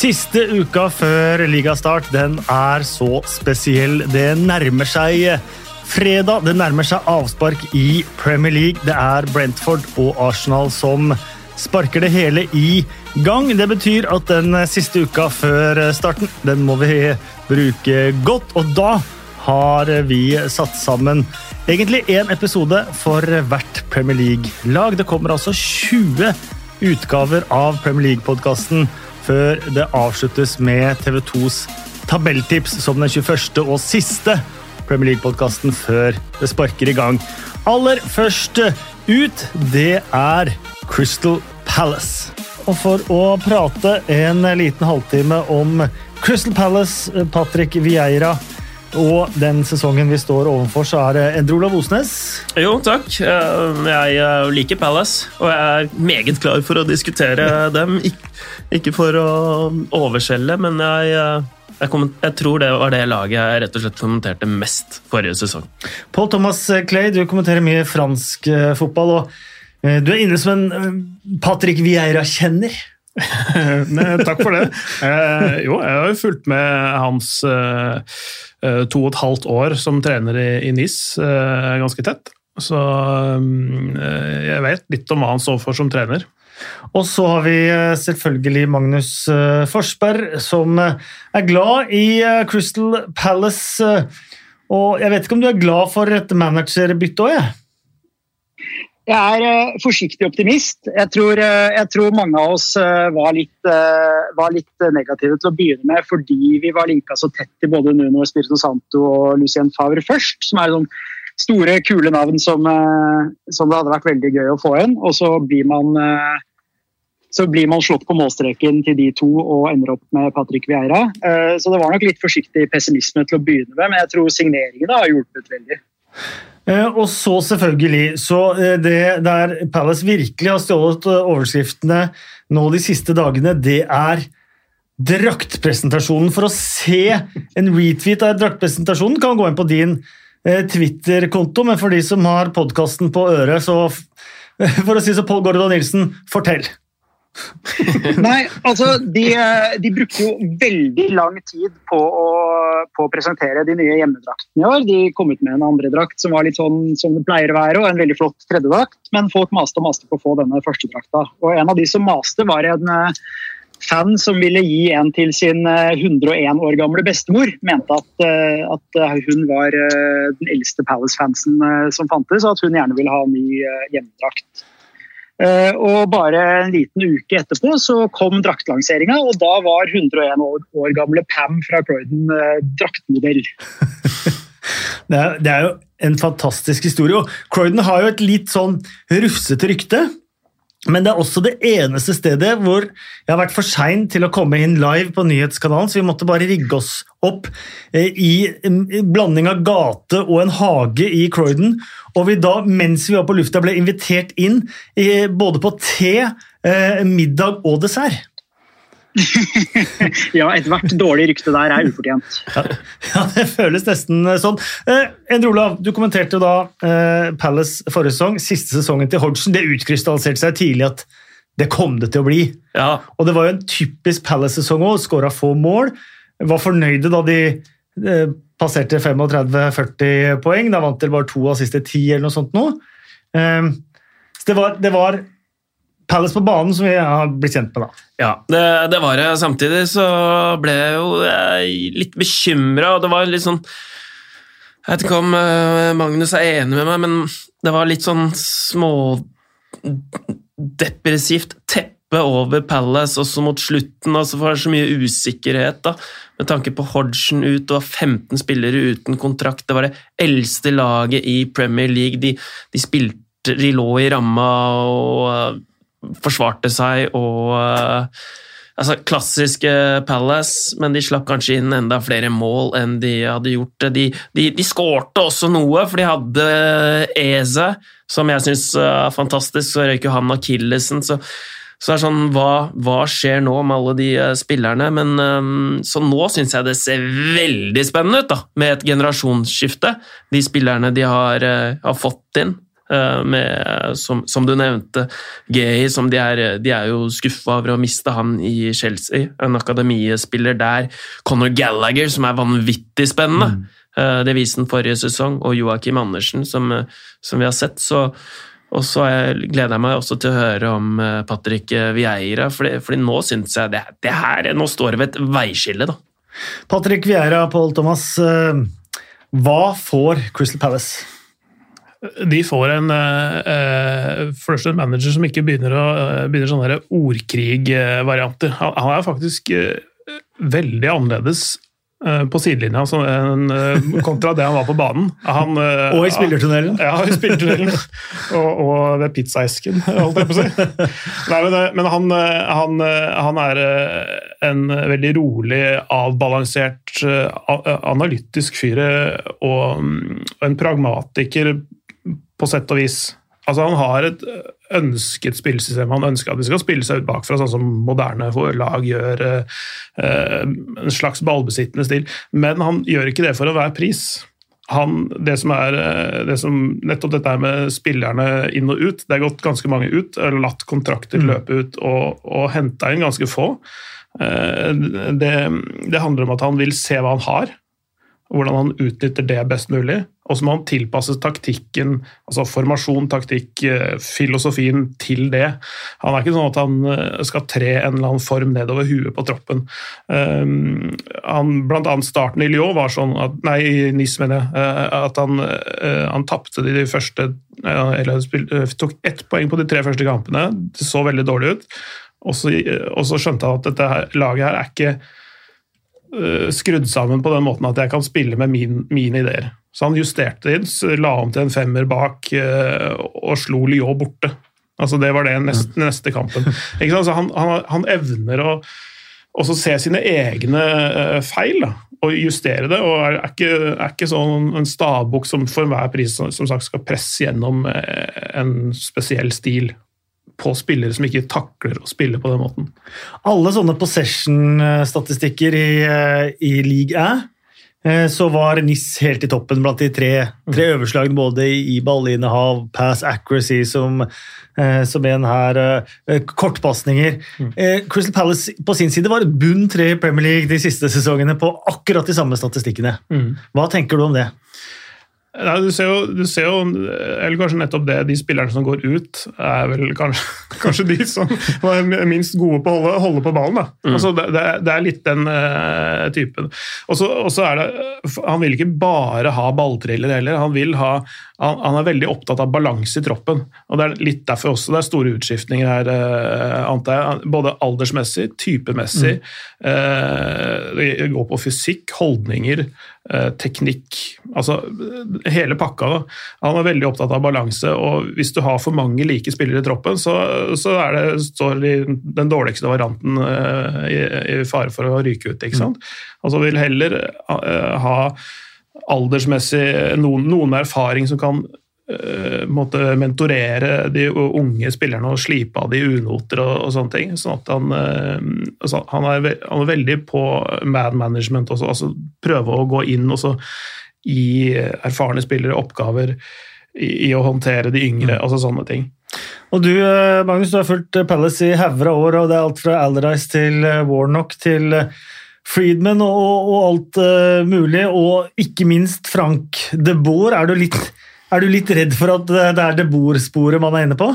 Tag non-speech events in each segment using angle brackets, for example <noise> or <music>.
Siste uka før ligastart den er så spesiell. Det nærmer seg fredag. Det nærmer seg avspark i Premier League. Det er Brentford og Arsenal som sparker det hele i gang. Det betyr at den siste uka før starten den må vi bruke godt, og da har vi satt sammen egentlig én episode for hvert Premier League-lag. Det kommer altså 20 utgaver av Premier League-podkasten før det avsluttes med TV 2s tabelltips som den 21. og siste Premier League-podkasten før det sparker i gang. Aller først ut, det er Crystal Palace. Og for å prate en liten halvtime om Crystal Palace, Patrick Vieira og den sesongen vi står overfor, så er det Endre Olav Osnes. Jo, takk. Jeg liker Palace, og jeg er meget klar for å diskutere dem. Ikke for å overskjelle, men jeg, jeg, kom, jeg, tror det var det laget jeg rett og slett kommenterte mest forrige sesong. Paul Thomas Clay, du kommenterer mye fransk eh, fotball, og eh, du er inne som en eh, Patrick Vieira-kjenner. <laughs> Takk for det. Eh, jo, jeg har jo fulgt med hans eh, to og et halvt år som trener i, i NIS eh, ganske tett. Så eh, jeg vet litt om hva han står for som trener. Og så har vi eh, selvfølgelig Magnus eh, Forsberg, som er glad i Crystal Palace. Og jeg vet ikke om du er glad for et managerbytte òg, jeg? Jeg er uh, forsiktig optimist. Jeg tror, uh, jeg tror, mange av oss uh, var, litt, var, litt, negative til å begynne med fordi vi var linka så tett til både Nuno Espirito Santo og Lucien Favre først, som er sånn store, kule navn som, som, det hadde vært veldig gøy å få inn. Og så blir man så blir man slått på målstreken til de to og ender opp med Patrick Vieira. Så det var nok litt forsiktig pessimisme til å begynne med, men jeg tror signeringene har hjulpet veldig. Eh, og så selvfølgelig så eh, Det der Palace virkelig har stjålet eh, overskriftene nå de siste dagene, det er draktpresentasjonen. For å se en retweet av draktpresentasjonen kan gå inn på din Twitter-konto, men for de som har podkasten på øret, så <laughs> For å si så, Pål Gordon Nilsen, fortell! <laughs> Nei, altså de, de, brukte jo veldig lang tid på å, på å, presentere de nye hjemmedraktene i år. De kom ut med en andre drakt som var litt sånn som det pleier å være, og en veldig flott tredjedrakt. Men folk maste og maste på å få denne første drakta. Og en av de som maste, var en eh, fan som ville gi en til sin 101 eh, år gamle bestemor. Mente at, eh, at hun var den eldste Palace-fansen som fantes, og at hun gjerne ville ha ny hjemmedrakt. Eh, og bare en liten uke etterpå så kom draktlanseringa, og da var 101 år, gamle Pam fra Croydon eh, draktmodell. <laughs> det, er, det er jo en fantastisk historie. og Croydon har jo et litt sånn rufsete rykte. Men det er også det eneste stedet hvor jeg har vært for sein til å komme inn live på nyhetskanalen, så vi måtte bare rigge oss opp i i blanding av gate og en hage i Croydon. Og vi da, mens vi var på lufta, ble invitert inn både på te, eh, middag og dessert. <laughs> ja, ethvert dårlig rykte der er ufortjent. ja, ja, det føles nesten eh, sånn. Eh, Endre Olav, du kommenterte jo da eh, Palace forrige sesong. Siste sesongen til Hodgson. Det utkrystalliserte seg tidlig at det kom det til å bli. Ja. Og det var jo en typisk Palace-sesong òg. Skåra få mål. Var fornøyde da de eh, passerte 35-40 poeng. Da vant de bare to av siste ti eller noe sånt nå. Eh, så det var, det var Palace på banen, som vi har blitt kjent med. da. Ja, det, det var det. Samtidig så ble jeg jo litt bekymra, og det var litt sånn Jeg vet ikke om eh, Magnus er enig med meg, men det var litt sånn smådepressivt teppe over Palace også mot slutten, altså for det er så mye usikkerhet. da, Med tanke på Hodgson ut og 15 spillere uten kontrakt. Det var det eldste laget i Premier League. De, de spilte de lå i ramma og forsvarte seg og uh, altså, Klassiske Palace, men de slapp kanskje inn enda flere mål enn de hadde gjort. De, de, de skårte også noe, for de hadde Eze, som jeg syns er fantastisk. Så røyker han akillesen. Så, så det sånn, hva, hva, skjer nå med alle de spillerne? Men Så nå syns jeg det ser veldig spennende ut, da, med et generasjonsskifte. De spillerne de har, har fått inn. Eh, med, som, som, du nevnte, Gay, som de er, de er jo skuffa over å miste han i Chelsea. En akademiespiller der. Conor Gallagher, som er vanvittig spennende. Mm. Eh, det viste han forrige sesong. Og Joakim Andersen, som, som vi har sett. så og så gleder jeg meg også til å høre om Patrick Vieira, fordi nå syns jeg det, det, her Nå står det ved et veiskille, da. Patrick Vieira, Paul Thomas. Hva får Crystal Palace? De får en uh, først en manager som ikke begynner, å, uh, begynner sånne ordkrigvarianter. Han, han er faktisk veldig annerledes Eh, på sidelinja eh, kontra det han var på banen. Han, eh, og i spillertunnelen. Ja, i spillertunnelen. og, og ved pizzaesken, holdt jeg på å si. Nei, men, men han, han, han, er en veldig rolig, avbalansert, analytisk fyr og en pragmatiker på sett og vis. Altså, han har et ønsket spillesystem. Han ønsker at de skal spille seg ut bakfra, sånn som moderne lag gjør. Eh, en slags ballbesittende stil. Men han gjør ikke det for å være pris. Han, det som er, eh, det som, nettopp dette med spillerne inn og ut. Det er gått ganske mange ut, eller latt kontrakter mm. løpe ut og, og henta inn ganske få. Eh, det, det handler om at han vil se hva han har, hvordan han utnytter det best mulig. Og så må han tilpasse taktikken, altså formasjon, taktikk, eh, filosofien til det. Han er ikke sånn at han eh, skal tre en eller annen form nedover huet på troppen. Um, han, blant annet starten i Lyon var sånn at, Nei, i NIS, mener jeg. Uh, at han, han tapte de første Eller tok ett poeng på de tre første kampene. Det så veldig dårlig ut. Og så, og så skjønte han at dette laget her er ikke skrudd sammen på den måten at jeg kan spille med min, mine ideer. Så han justerte inn, la om til en femmer bak eh, og slo Lyon borte. Altså Det var det neste, neste kampen. Han, han, han, evner å også se sine egne eh, feil da, og justere det. og Er, er ikke, er ikke sånn en stavbukk som for enhver pris som sagt skal presse gjennom eh, en spesiell stil på spillere som ikke takler å spille på den måten. Alle sånne possession-statistikker i, i league er Eh, så var NIS helt i toppen blant de tre, tre mm. øverslagene, både i ballinnehav, pass accuracy, som, eh, som en her, eh, kortpasninger. Mm. Crystal Palace på sin side var bunn tre i Premier League de siste sesongene på akkurat de samme statistikkene. Mm. Hva tenker du om det? Nei, du, ser jo, du ser jo, eller kanskje nettopp det, de spillerne som går ut, er vel kanskje, <laughs> kanskje de som var minst gode på å holde, holde på ballen. Mm. Altså, det, det, er litt den uh, typen. Og så er det Han vil ikke bare ha balltriller heller. Han vil ha han, han, er veldig opptatt av balanse i troppen. og Det er litt derfor også det er store utskiftninger her, uh, antar jeg. Både aldersmessig, typemessig. Mm. Det går på fysikk, holdninger, uh, teknikk. Altså hele pakka. Da. Han er veldig opptatt av balanse, og hvis du har for mange like spillere i troppen, så, så er det, står de, den dårligste varianten i, i, fare for å ryke ut. ikke mm. sant? Altså vil heller ha aldersmessig noen, noen med erfaring som kan uh, mentorere de unge spillerne og slipe av de unoter og, og sånne ting. sånn at han, uh, han, er, han, er, veldig på man management også, altså prøve å gå inn og så gi erfarne spillere oppgaver i, i å håndtere de yngre, mm. altså sånne ting. Og du eh, Magnus, du har fulgt Palace i hauger år, og det er alt fra Allardyce til Warnock til Friedman og, og alt uh, mulig, og ikke minst Frank de Boer. Er du litt, er du litt redd for at det er de Boer-sporet man er inne på?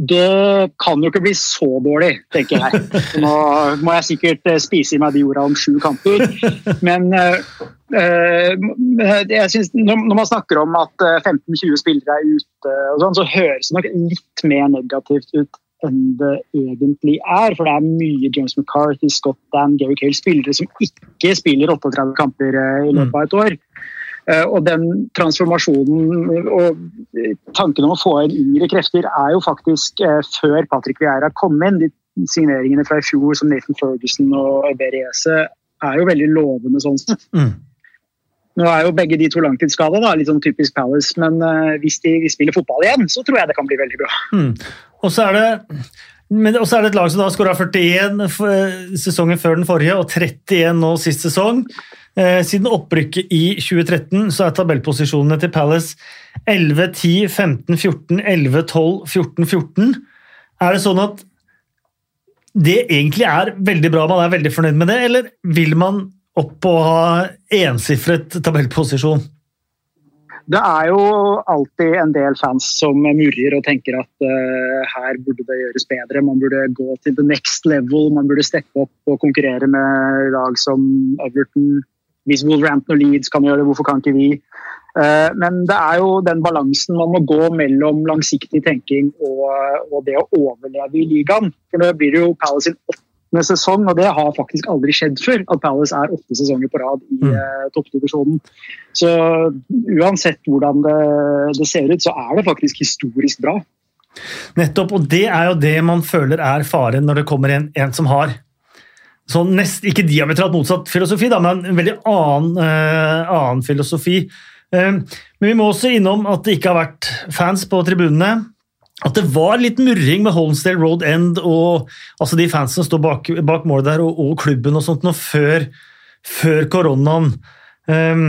Det kan jo ikke bli så dårlig, tenker jeg. Nå må jeg sikkert eh, spise i meg de orda om sju kamper. Men uh, jeg synes, når, man snakker om at 15-20 spillere er ute, sånn, så høres det nok litt mer negativt ut enn det egentlig er. For det er mye James McCarthy, Scott Dan, Gary Cale, spillere som ikke spiller 38 kamper eh, i løpet av et år. Eh, og den transformasjonen og tanken om å få inn yngre krefter er jo faktisk eh, før Patrick Vieira kom inn. De signeringene fra i fjor som Nathan Ferguson og Eberiese er jo veldig lovende sånn sett. Mm. Nå er jo begge de to langtidsskada, litt sånn typisk Palace, men uh, hvis de spiller fotball igjen, så tror jeg det kan bli veldig bra. Mm. Og så er det Men også er det et lag som da skåra 41 sesongen før den forrige, og 31 nå sist sesong. Eh, Siden opprykket i 2013 så er tabellposisjonene til Palace 11, 10, 15, 14, 11, 12, 14, 14. Er det sånn at det egentlig er veldig bra, man er veldig fornøyd med det, eller vil man opp og ha ensifret tabellposisjon? Det er jo alltid en del fans som murrer og tenker at uh, her burde det gjøres bedre. Man burde gå til the next level, man burde steppe opp og konkurrere med lag som Everton. Hvis Wolverhampton og Leeds kan gjøre det, hvorfor kan ikke vi? Uh, men det er jo den balansen man må gå mellom langsiktig tenking og, og det å overleve i ligaen. For nå blir det jo Palace sin åttende sesong, og det har faktisk aldri skjedd før. At Palace er åtte sesonger på rad i Mm. eh, toppdivisjonen. Så uansett hvordan det, det ser ut, så er det faktisk historisk bra. Nettopp, og det er jo det man føler er faren når det kommer en, en som har sånn nest, ikke diametralt motsatt filosofi, da, men en veldig annen, eh, annen filosofi. Eh, men vi må også innom at det ikke har vært fans på tribunene. At det var litt murring med Holmsdale Road End og altså de fansene som står bak, bak målet der, og, og klubben og sånt, nå før, før koronaen. Um,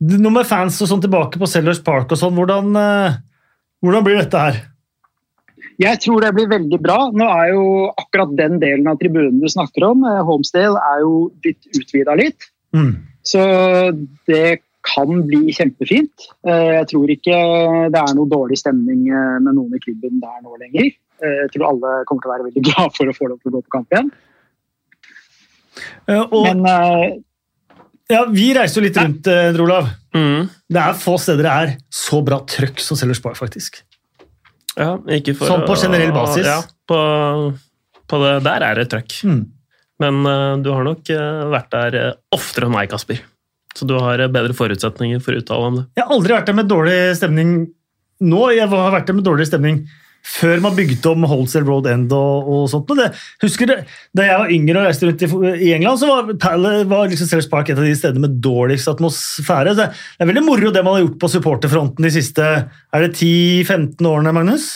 noe med fans og sånn tilbake på Sellers Park og sånn, hvordan, uh, hvordan blir dette her? Jeg tror det blir veldig bra. Nå er jo akkurat den delen av tribunen du snakker om, Holmsdale, er jo blitt utvida litt. Mm. Så det kan bli kjempefint. Eh, Jeg tror ikke det er noe dårlig stemning eh, med noen i klubben der nå lenger. Eh, Jeg tror alle kommer til å være veldig <laughs> glad for å få lov til å gå på kamp igjen. Eh, Og, Men ja, vi reiser jo litt rundt, Endre Olav. Mm. Det er få steder det er så bra trøkk som Sellers Park, faktisk. Ja, ikke for Sånn på generell basis? Ja, på, på det der er det trøkk. Mm. Men uh, du har nok vært der eh, oftere enn meg, Kasper. Så du har eh, bedre forutsetninger for å uttale om det. Jeg har aldri vært der med dårlig stemning nå. Jeg har vært der med dårlig stemning før man bygde om Holsdale Road End og, og sånt. Det, husker du, Da jeg var yngre og reiste rundt i, i England, så var, var liksom Sellers Park et av de stedene med dårligst atmosfære. Så det er veldig moro det man har gjort på supporterfronten de siste er det 10-15 årene, Magnus?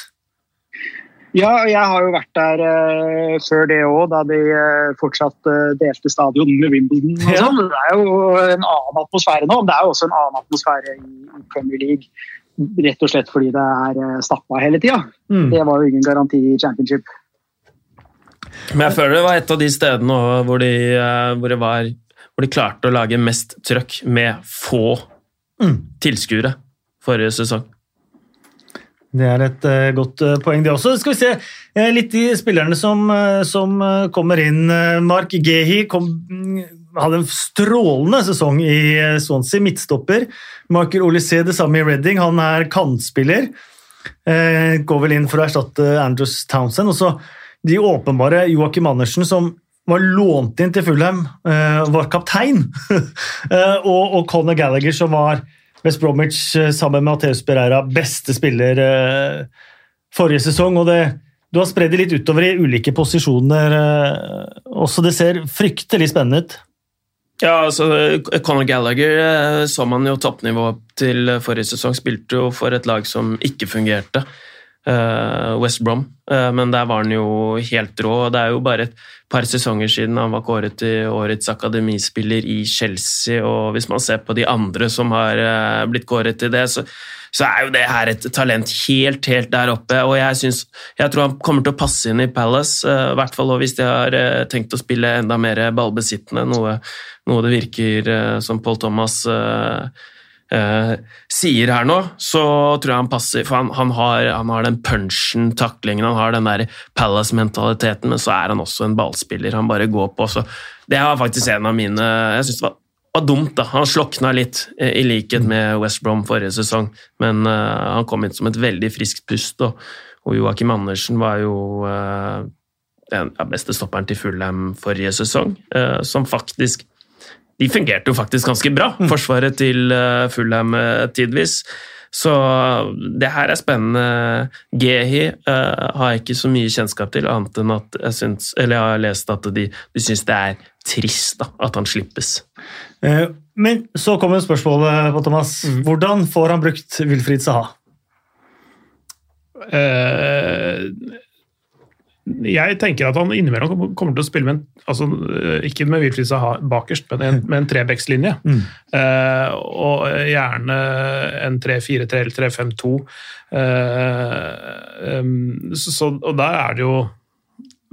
Ja, jeg har jo vært der uh, før det òg, da de uh, fortsatt uh, delte stadion med Wimbledon. og Ja. sånn. Det er jo en annen atmosfære nå. men Det er jo også en annen atmosfære i, i Premier League. Rett og slett fordi det er stappa hele tida. Mm. Det var jo ingen garanti i championship. Men jeg føler det var et av de stedene også hvor de, hvor det var hvor de klarte å lage mest trøkk med få Mm. tilskuere forrige sesong. Det er et uh, godt uh, poeng, det også. Skal vi se uh, litt de spillerne som, som kommer inn. Mark Gehi kom, mm, hadde en strålende sesong i Swansea, midtstopper. Michael Olysée det samme i Reading, han er kantspiller. Går vel inn for å erstatte Andrews Townsend. Og så de åpenbare Joakim Andersen, som var lånt inn til Fulham, var kaptein. <laughs> Og, og Conor Gallagher, som var West Bromwich eh, sammen med Mateus Pereira beste spiller eh, forrige sesong. og det, Du har spredd det litt utover i ulike posisjoner eh, også. Det ser fryktelig spennende ut. Ja, altså, Conor Gallagher så man jo toppnivå til forrige sesong. Spilte jo for et lag som ikke fungerte, West Brom. Eh, men der var han jo helt rå. Det er jo bare et par sesonger siden han var kåret til årets akademispiller i Chelsea. og Hvis man ser på de andre som har eh, blitt kåret til det, så, så er jo det her et talent helt, helt der oppe. Og jeg, synes, jeg tror han kommer til å passe inn i Palace, eh, i hvert fall hvis de har eh, tenkt å spille enda mer ballbesittende, noe, noe det virker eh, som Paul Thomas eh, eh, sier her nå, så tror jeg han passer. For han, han, har, han har den punchen, taklingen, han har den der Palace-mentaliteten, men så er han også en ballspiller han bare går på. Så det var faktisk en av mine Jeg syns det var, var dumt, da. Han slokna litt, eh, i likhet med West Brom forrige sesong, men eh, han kom inn som et veldig friskt pust, og, og Joakim Andersen var jo eh, den beste stopperen til Fulham forrige sesong, eh, som faktisk de fungerte jo faktisk ganske bra, forsvaret til eh, Fulham eh, tidvis. Så det her er spennende. Gehi uh, har jeg ikke så mye kjennskap til, annet enn at jeg, syns, eller jeg har lest at de, de syns det er trist da, at han slippes. Uh, Men så kommer spørsmålet, på Thomas. Hvordan får han brukt Wilfried Saha? Eh, jeg tenker at han innimellom kommer til å spille med en, altså, ikke med Wilfried bakerst, men en, med en trebekslinje. Mm. Uh, og gjerne en 3-4-3 eller 3-5-2. Uh, um, og der er det jo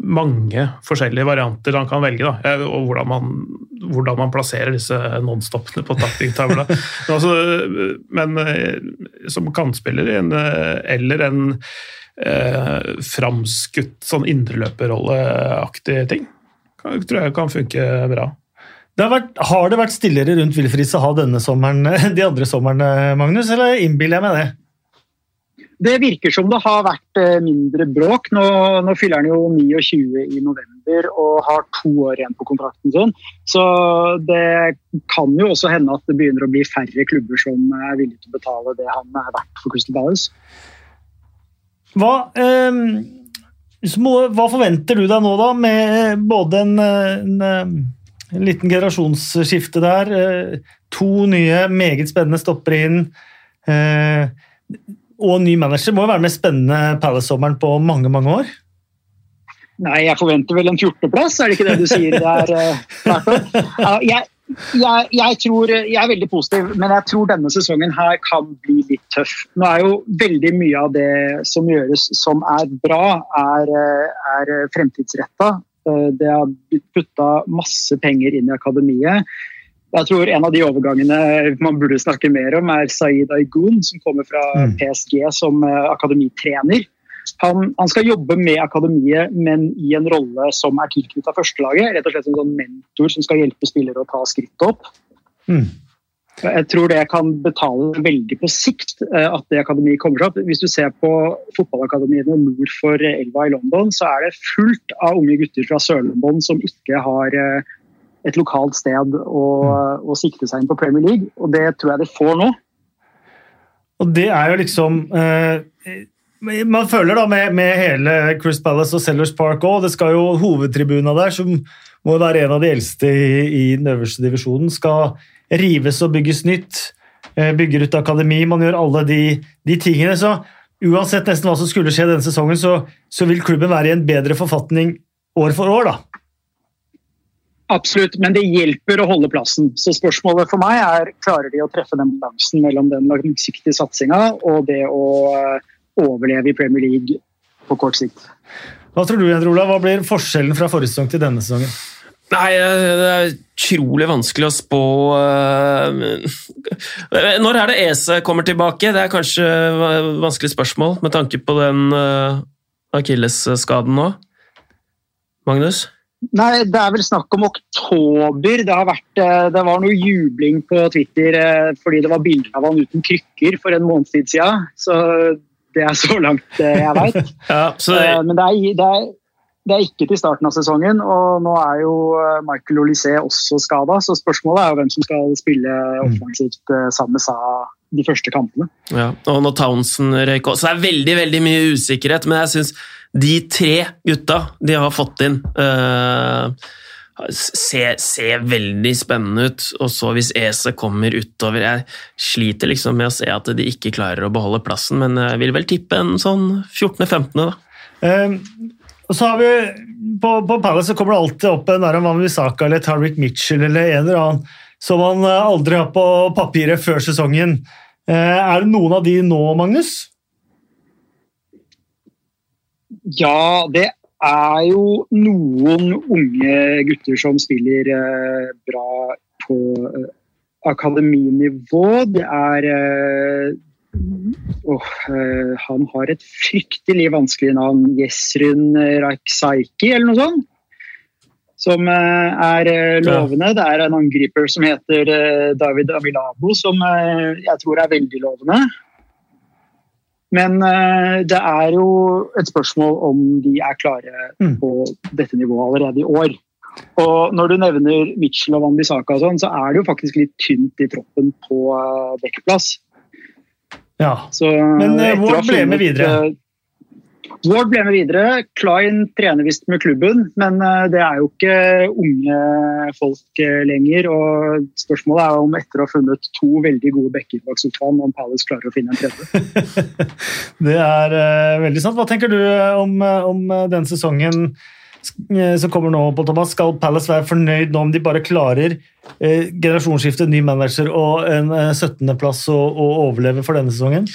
mange forskjellige varianter han kan velge, da, eh, og hvordan man, hvordan man plasserer disse nonstopene på taktikktavla. men, <laughs> altså, men eh, som kantspiller en, eller en eh, framskutt sånn indreløperrolleaktig ting, kan, tror jeg kan funke bra. Det har, vært, har, det vært stillere rundt Wilfrid Saha denne sommeren de andre somrene, Magnus, eller innbiller jeg meg det? Det virker som det har vært eh, mindre bråk. Nå, nå fyller han jo 29 i november og har to år igjen på kontrakten sin. Så det kan jo også hende at det begynner å bli færre klubber som er villige til å betale det han er verdt for Crystal Palace. Hva, eh, hva forventer du deg nå, da, med både en, en, en liten generasjonsskifte der, eh, to nye meget spennende stopper inn eh, og ny manager må jo være den mest spennende Palace-sommeren på mange mange år? Nei, jeg forventer vel en 14.-plass, er det ikke det du sier der? Uh, jeg, jeg, jeg, tror, jeg er veldig positiv, men jeg tror denne sesongen her kan bli litt tøff. Nå er jo veldig mye av det som gjøres som er bra, er, eh, er fremtidsretta. Eh, det har blitt putta masse penger inn i akademiet. Jeg tror en av de overgangene man burde snakke mer om, er Saeed Aygun, som kommer fra mm. PSG som eh, akademitrener. Han, han, skal jobbe med akademiet, men i en rolle som er tilknyttet førstelaget. Rett og slett en sånn mentor som skal hjelpe spillere å ta skrittet opp. Mm. Jeg tror det kan betale veldig på sikt eh, at det akademiet kommer seg opp. Hvis du ser på fotballakademiene nord for elva i London, så er det fullt av unge gutter fra Sør-London som ikke har eh, et lokalt sted å, mm. å, sikte seg inn på Premier League, og det tror jeg det får nå. Og det er jo liksom eh, Man føler da med, med, hele Chris Palace og Sellers Park òg, det skal jo hovedtribuna der, som må være en av de eldste i, i den øverste divisjonen, skal rives og bygges nytt. Eh, bygger ut akademi, man gjør alle de, de tingene. så Uansett nesten hva som skulle skje denne sesongen, så, så vil klubben være i en bedre forfatning år for år. da. Absolutt, men det hjelper å holde plassen. Så spørsmålet for meg er klarer de å treffe den balansen mellom den langsiktige satsinga og det å eh, overleve i Premier League på kort sikt. Hva tror du, Jens Olav? Hva blir forskjellen fra forrige sesong til denne sesongen? Nei, eh, Det er utrolig vanskelig å spå eh, Når er det ESE kommer tilbake? Det er kanskje et vanskelig spørsmål med tanke på den akillesskaden nå. Magnus? Nei, det er vel snakk om oktober. Det, vært, eh, det var noe jubling på Twitter eh, fordi det var bilder av han uten krykker for en måneds tid siden. Så det er så langt eh, jeg veit. <laughs> ja, Men det er, det, er, det er, ikke til starten av sesongen, og nå er jo Michael Olysée også skada, så spørsmålet er jo hvem som skal spille mm. offensivt sammen med Sa de første kampene. Ja, og når Townsend røyk også. Så det er veldig, veldig mye usikkerhet, men jeg syns de tre gutta de har fått inn uh, ser, se veldig spennende ut. Og så hvis Ese kommer utover Jeg sliter liksom med å se at de ikke klarer å beholde plassen, men jeg vil vel tippe en sånn 14.-15., da. Um, og så har vi På, på Palace så kommer det alltid opp en der Wan-Bissaka eller Tariq Mitchell eller en eller annen som man eh, aldri har på papiret før sesongen. Uh, er det noen av de nå, Magnus? Ja, det er jo noen unge gutter som spiller eh, bra på eh, akademinivå. Det er Åh, Han har et fryktelig vanskelig navn. Jesrun Raksaiki, eller noe sånt. Som er lovende. Det er en angriper som heter David Amilabo, som jeg tror er veldig lovende. Men det er jo et spørsmål om de er klare mm. på dette nivået allerede i år. Og når du nevner Mitchell og Wambisaka, og sånn, så er det jo faktisk litt tynt i troppen på dekkplass. Ja, så, Men hvor ble vi videre? Ward ble med videre. Klein trener visst med klubben, men eh, det er jo ikke unge folk eh, lenger. og Spørsmålet er om etter å ha funnet to veldig gode backer bak sofaen, om Palace klarer å finne en tredje. <laughs> det er uh, veldig sant. Hva tenker du om, om den sesongen som kommer nå, på Thomas? Skal Palace være fornøyd nå om de bare klarer uh, generasjonsskifte, ny manager og en uh, 17.-plass og, og overleve for denne sesongen?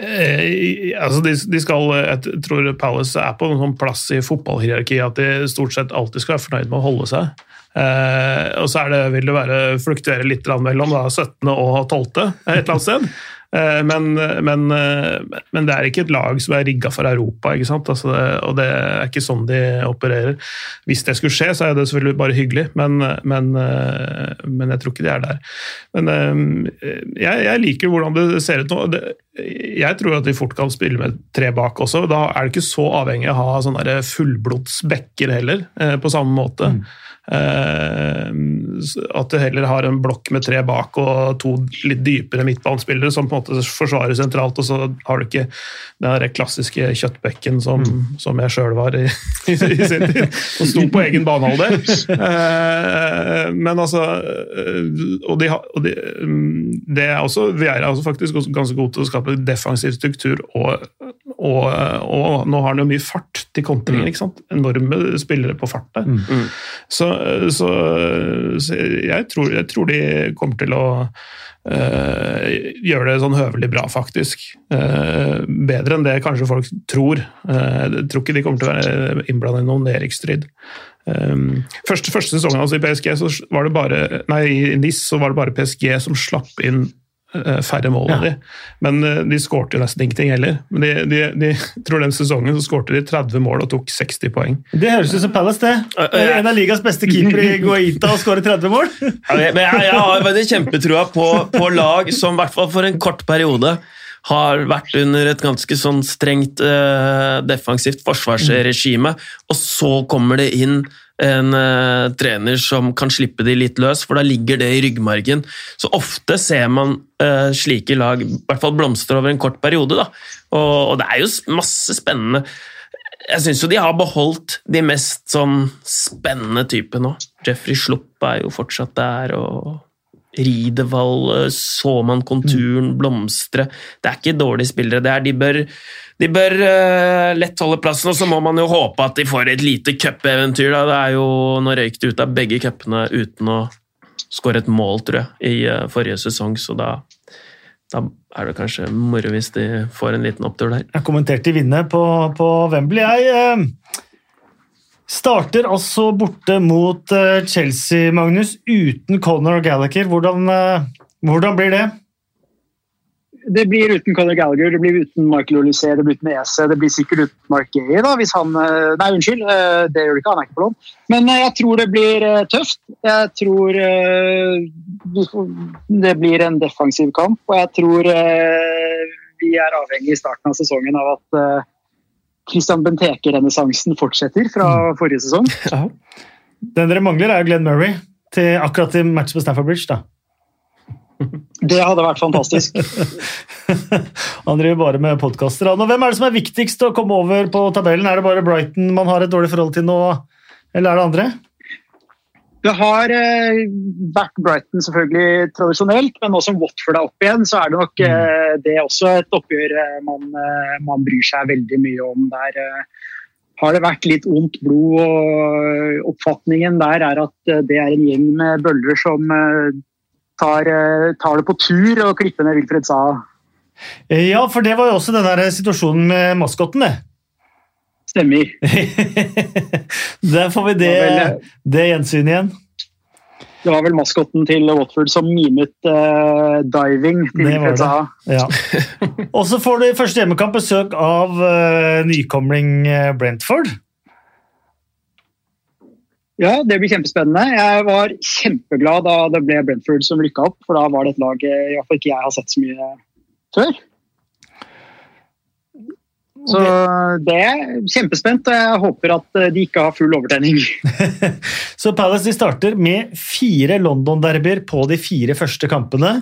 Eh, altså de, de, skal, Jeg tror Palace er på en sånn plass i fotballhierarkiet at de stort sett alltid skal være fornøyd med å holde seg. Eh, og så det, vil det være fluktuere litt mellom da, 17. og 12. et eller annet sted. <laughs> Eh, men, men, eh, men, det er ikke et lag som er rigga for Europa, altså det, og det er ikke sånn de opererer. Hvis det skulle skje, så er det selvfølgelig bare hyggelig, men, men, eh, jeg tror ikke de er der. Men jeg, jeg, liker hvordan det ser ut nå. Jeg tror at de fort kan spille med tre bak også. Da er det ikke så avhengig av å ha sånne fullblods backer heller, på samme måte. Mm. Eh, at du heller har en blokk med tre bak og to litt dypere midtbanespillere som på en måte forsvarer sentralt, og så har du ikke den klassiske kjøttbekken som, mm. som jeg sjøl var i, i, <laughs> i, sin tid, og sto på egen banehalvdel. Eh, men altså eh, Og, de, og de, mm, det er også, vi er også faktisk ganske gode til å skape defensiv struktur og og, og, nå har han jo mye fart til kontringer. Mm. ikke sant? Enorme spillere på fart der. Mm. Så, så, så jeg, tror, jeg, tror, de kommer til å øh, gjøre det sånn høvelig bra, faktisk. Uh, bedre enn det kanskje folk tror. Uh, jeg tror ikke de kommer til å være innblandet i noen nedrykksstrid. Um, første, første sesongen altså i PSG så var det bare, nei, i NIS så var det bare PSG som slapp inn Eh, færre mål enn ja. de. Men eh, de skårte jo nesten ingenting heller. Men de, de, de, tror den sesongen så skårte de 30 mål og tok 60 poeng. Det høres ut som Palace, det. En av ligas beste keepere i Guaita og skårer 30 mål. <laughs> men jeg, jeg har veldig kjempetrua på, på lag som i hvert fall for en kort periode har vært under et ganske sånn strengt uh, defensivt forsvarsregime, og så kommer det inn en uh, trener som kan slippe de litt løs, for da ligger det i ryggmargen. Så ofte ser man uh, slike lag i hvert fall blomstre over en kort periode. Da. Og, og det er jo masse spennende Jeg syns jo de har beholdt de mest sånn spennende typene nå. Jeffrey Slupp er jo fortsatt der. og Ridevall, så man konturen blomstre. Det er ikke dårlige spillere. det er De bør de bør uh, lett holde plassen, og så må man jo håpe at de får et lite cupeventyr. Det er jo Nå røyk det ut av begge cupene uten å skåre et mål, tror jeg, i uh, forrige sesong, så da, da, er det kanskje moro hvis de får en liten opptur der. Jeg kommenterte i vinne på, på Wembley, jeg. Uh, starter altså borte mot Chelsea, Magnus, uten Conor Gallagher. Hvordan, hvordan blir det? det blir uten Conor Gallagher, det blir uten Michael Olysée, det blir uten Ese, det blir sikkert uten Mark Gay. da, hvis han, eh, Nei, unnskyld, eh, det gjør det ikke, han er ikke på lån. Men eh, jeg tror det blir tøft. Jeg tror det blir en defensiv kamp, og jeg tror vi er avhengig i starten av sesongen av at Christian Benteke-renessansen fortsetter fra mm. forrige sesong. <laughs> Ja. Den dere mangler, er Glenn Murray til akkurat til match på Stafford Bridge. da. <laughs> Det hadde vært fantastisk. <laughs> Han driver bare med podkaster. Hvem er det som er viktigst å komme over på tabellen? Er det bare Brighton man har et dårlig forhold til nå, eller er det andre? Det har eh, vært Brighton selvfølgelig tradisjonelt, men nå som Watford er opp igjen, så er det nok mm. eh, det også et oppgjør eh, man, eh, man, bryr seg veldig mye om. Der eh, har det vært litt ondt blod, og oppfatningen der er at eh, det er en gjeng med bøller som tar, tar, det på tur og klipper ned Wilfred Saha. Ja, for det var jo også den der situasjonen med maskotten, det. Stemmer. <laughs> Der får vi det, det gjensynet igjen. Det var vel maskotten til Watford som mimet uh, diving Det var det. Ja. <laughs> og så får du i første hjemmekamp besøk av uh, nykomling Brentford. Ja, det blir kjempespennende. Jeg var kjempeglad da det ble Brentford som rykka opp, for da var det et lag i hvert fall ikke jeg har sett så mye før. Så det er kjempespent, og jeg håper at de ikke har full overtenning. <laughs> så Palace de starter med fire London-derbyer på de fire første kampene.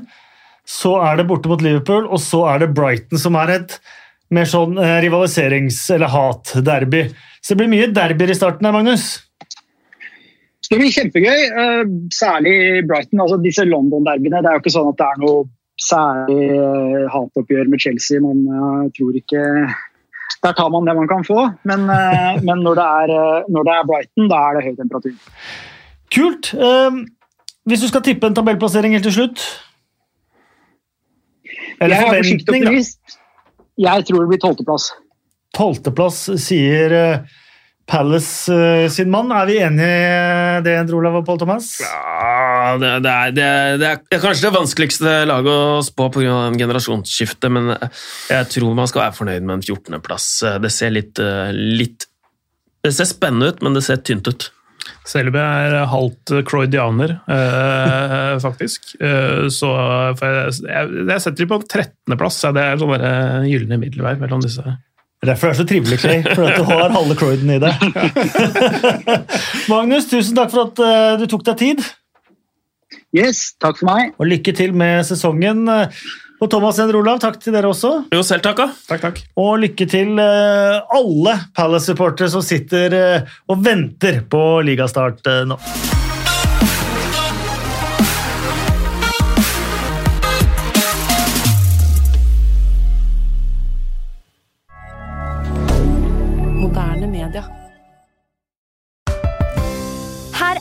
Så er det borte mot Liverpool, og så er det Brighton, som er et mer sånn eh, rivaliserings- eller hat-derby. Så det blir mye derbyer i starten her, Magnus. Det blir kjempegøy, eh, særlig Brighton. altså Disse London-derbyene. Det er jo ikke sånn at det er noe særlig eh, hatoppgjør med Chelsea, men jeg tror ikke Der tar man det man kan få. Men, eh, men når, det er, eh, når det er Brighton, da er det høy temperatur. Kult. Eh, hvis du skal tippe en tabellplassering helt til slutt Eller Jeg forventning, da. Jeg tror det blir tolvteplass. Tolvteplass, sier eh, Palace sin mann. Er vi enige i det, Endre Olav og Pål Thomas? Ja, det, det, er, det, er, det er kanskje det vanskeligste laget å spå pga. generasjonsskiftet, men jeg tror man skal være fornøyd med en 14.-plass. Det ser litt, eh, litt Det ser spennende ut, men det ser tynt ut. Selby er halvt Croydianer, eh, <laughs> faktisk. Eh, så for jeg, jeg, jeg setter dem på 13.-plass. Ja, det er sånn der, eh, gylne middelvei mellom disse. Derfor er det så trivelig, Clay, for at du har halve Croyden i deg. <laughs> <laughs> Magnus, tusen takk for at eh, du tok deg tid, Yes, takk for meg. og lykke til med sesongen. Og Thomas Ender Olav, takk til dere også. Jo, selv takk, ja. Takk, takk. Og lykke til eh, alle Palace-supportere som sitter eh, og venter på ligastart eh, nå.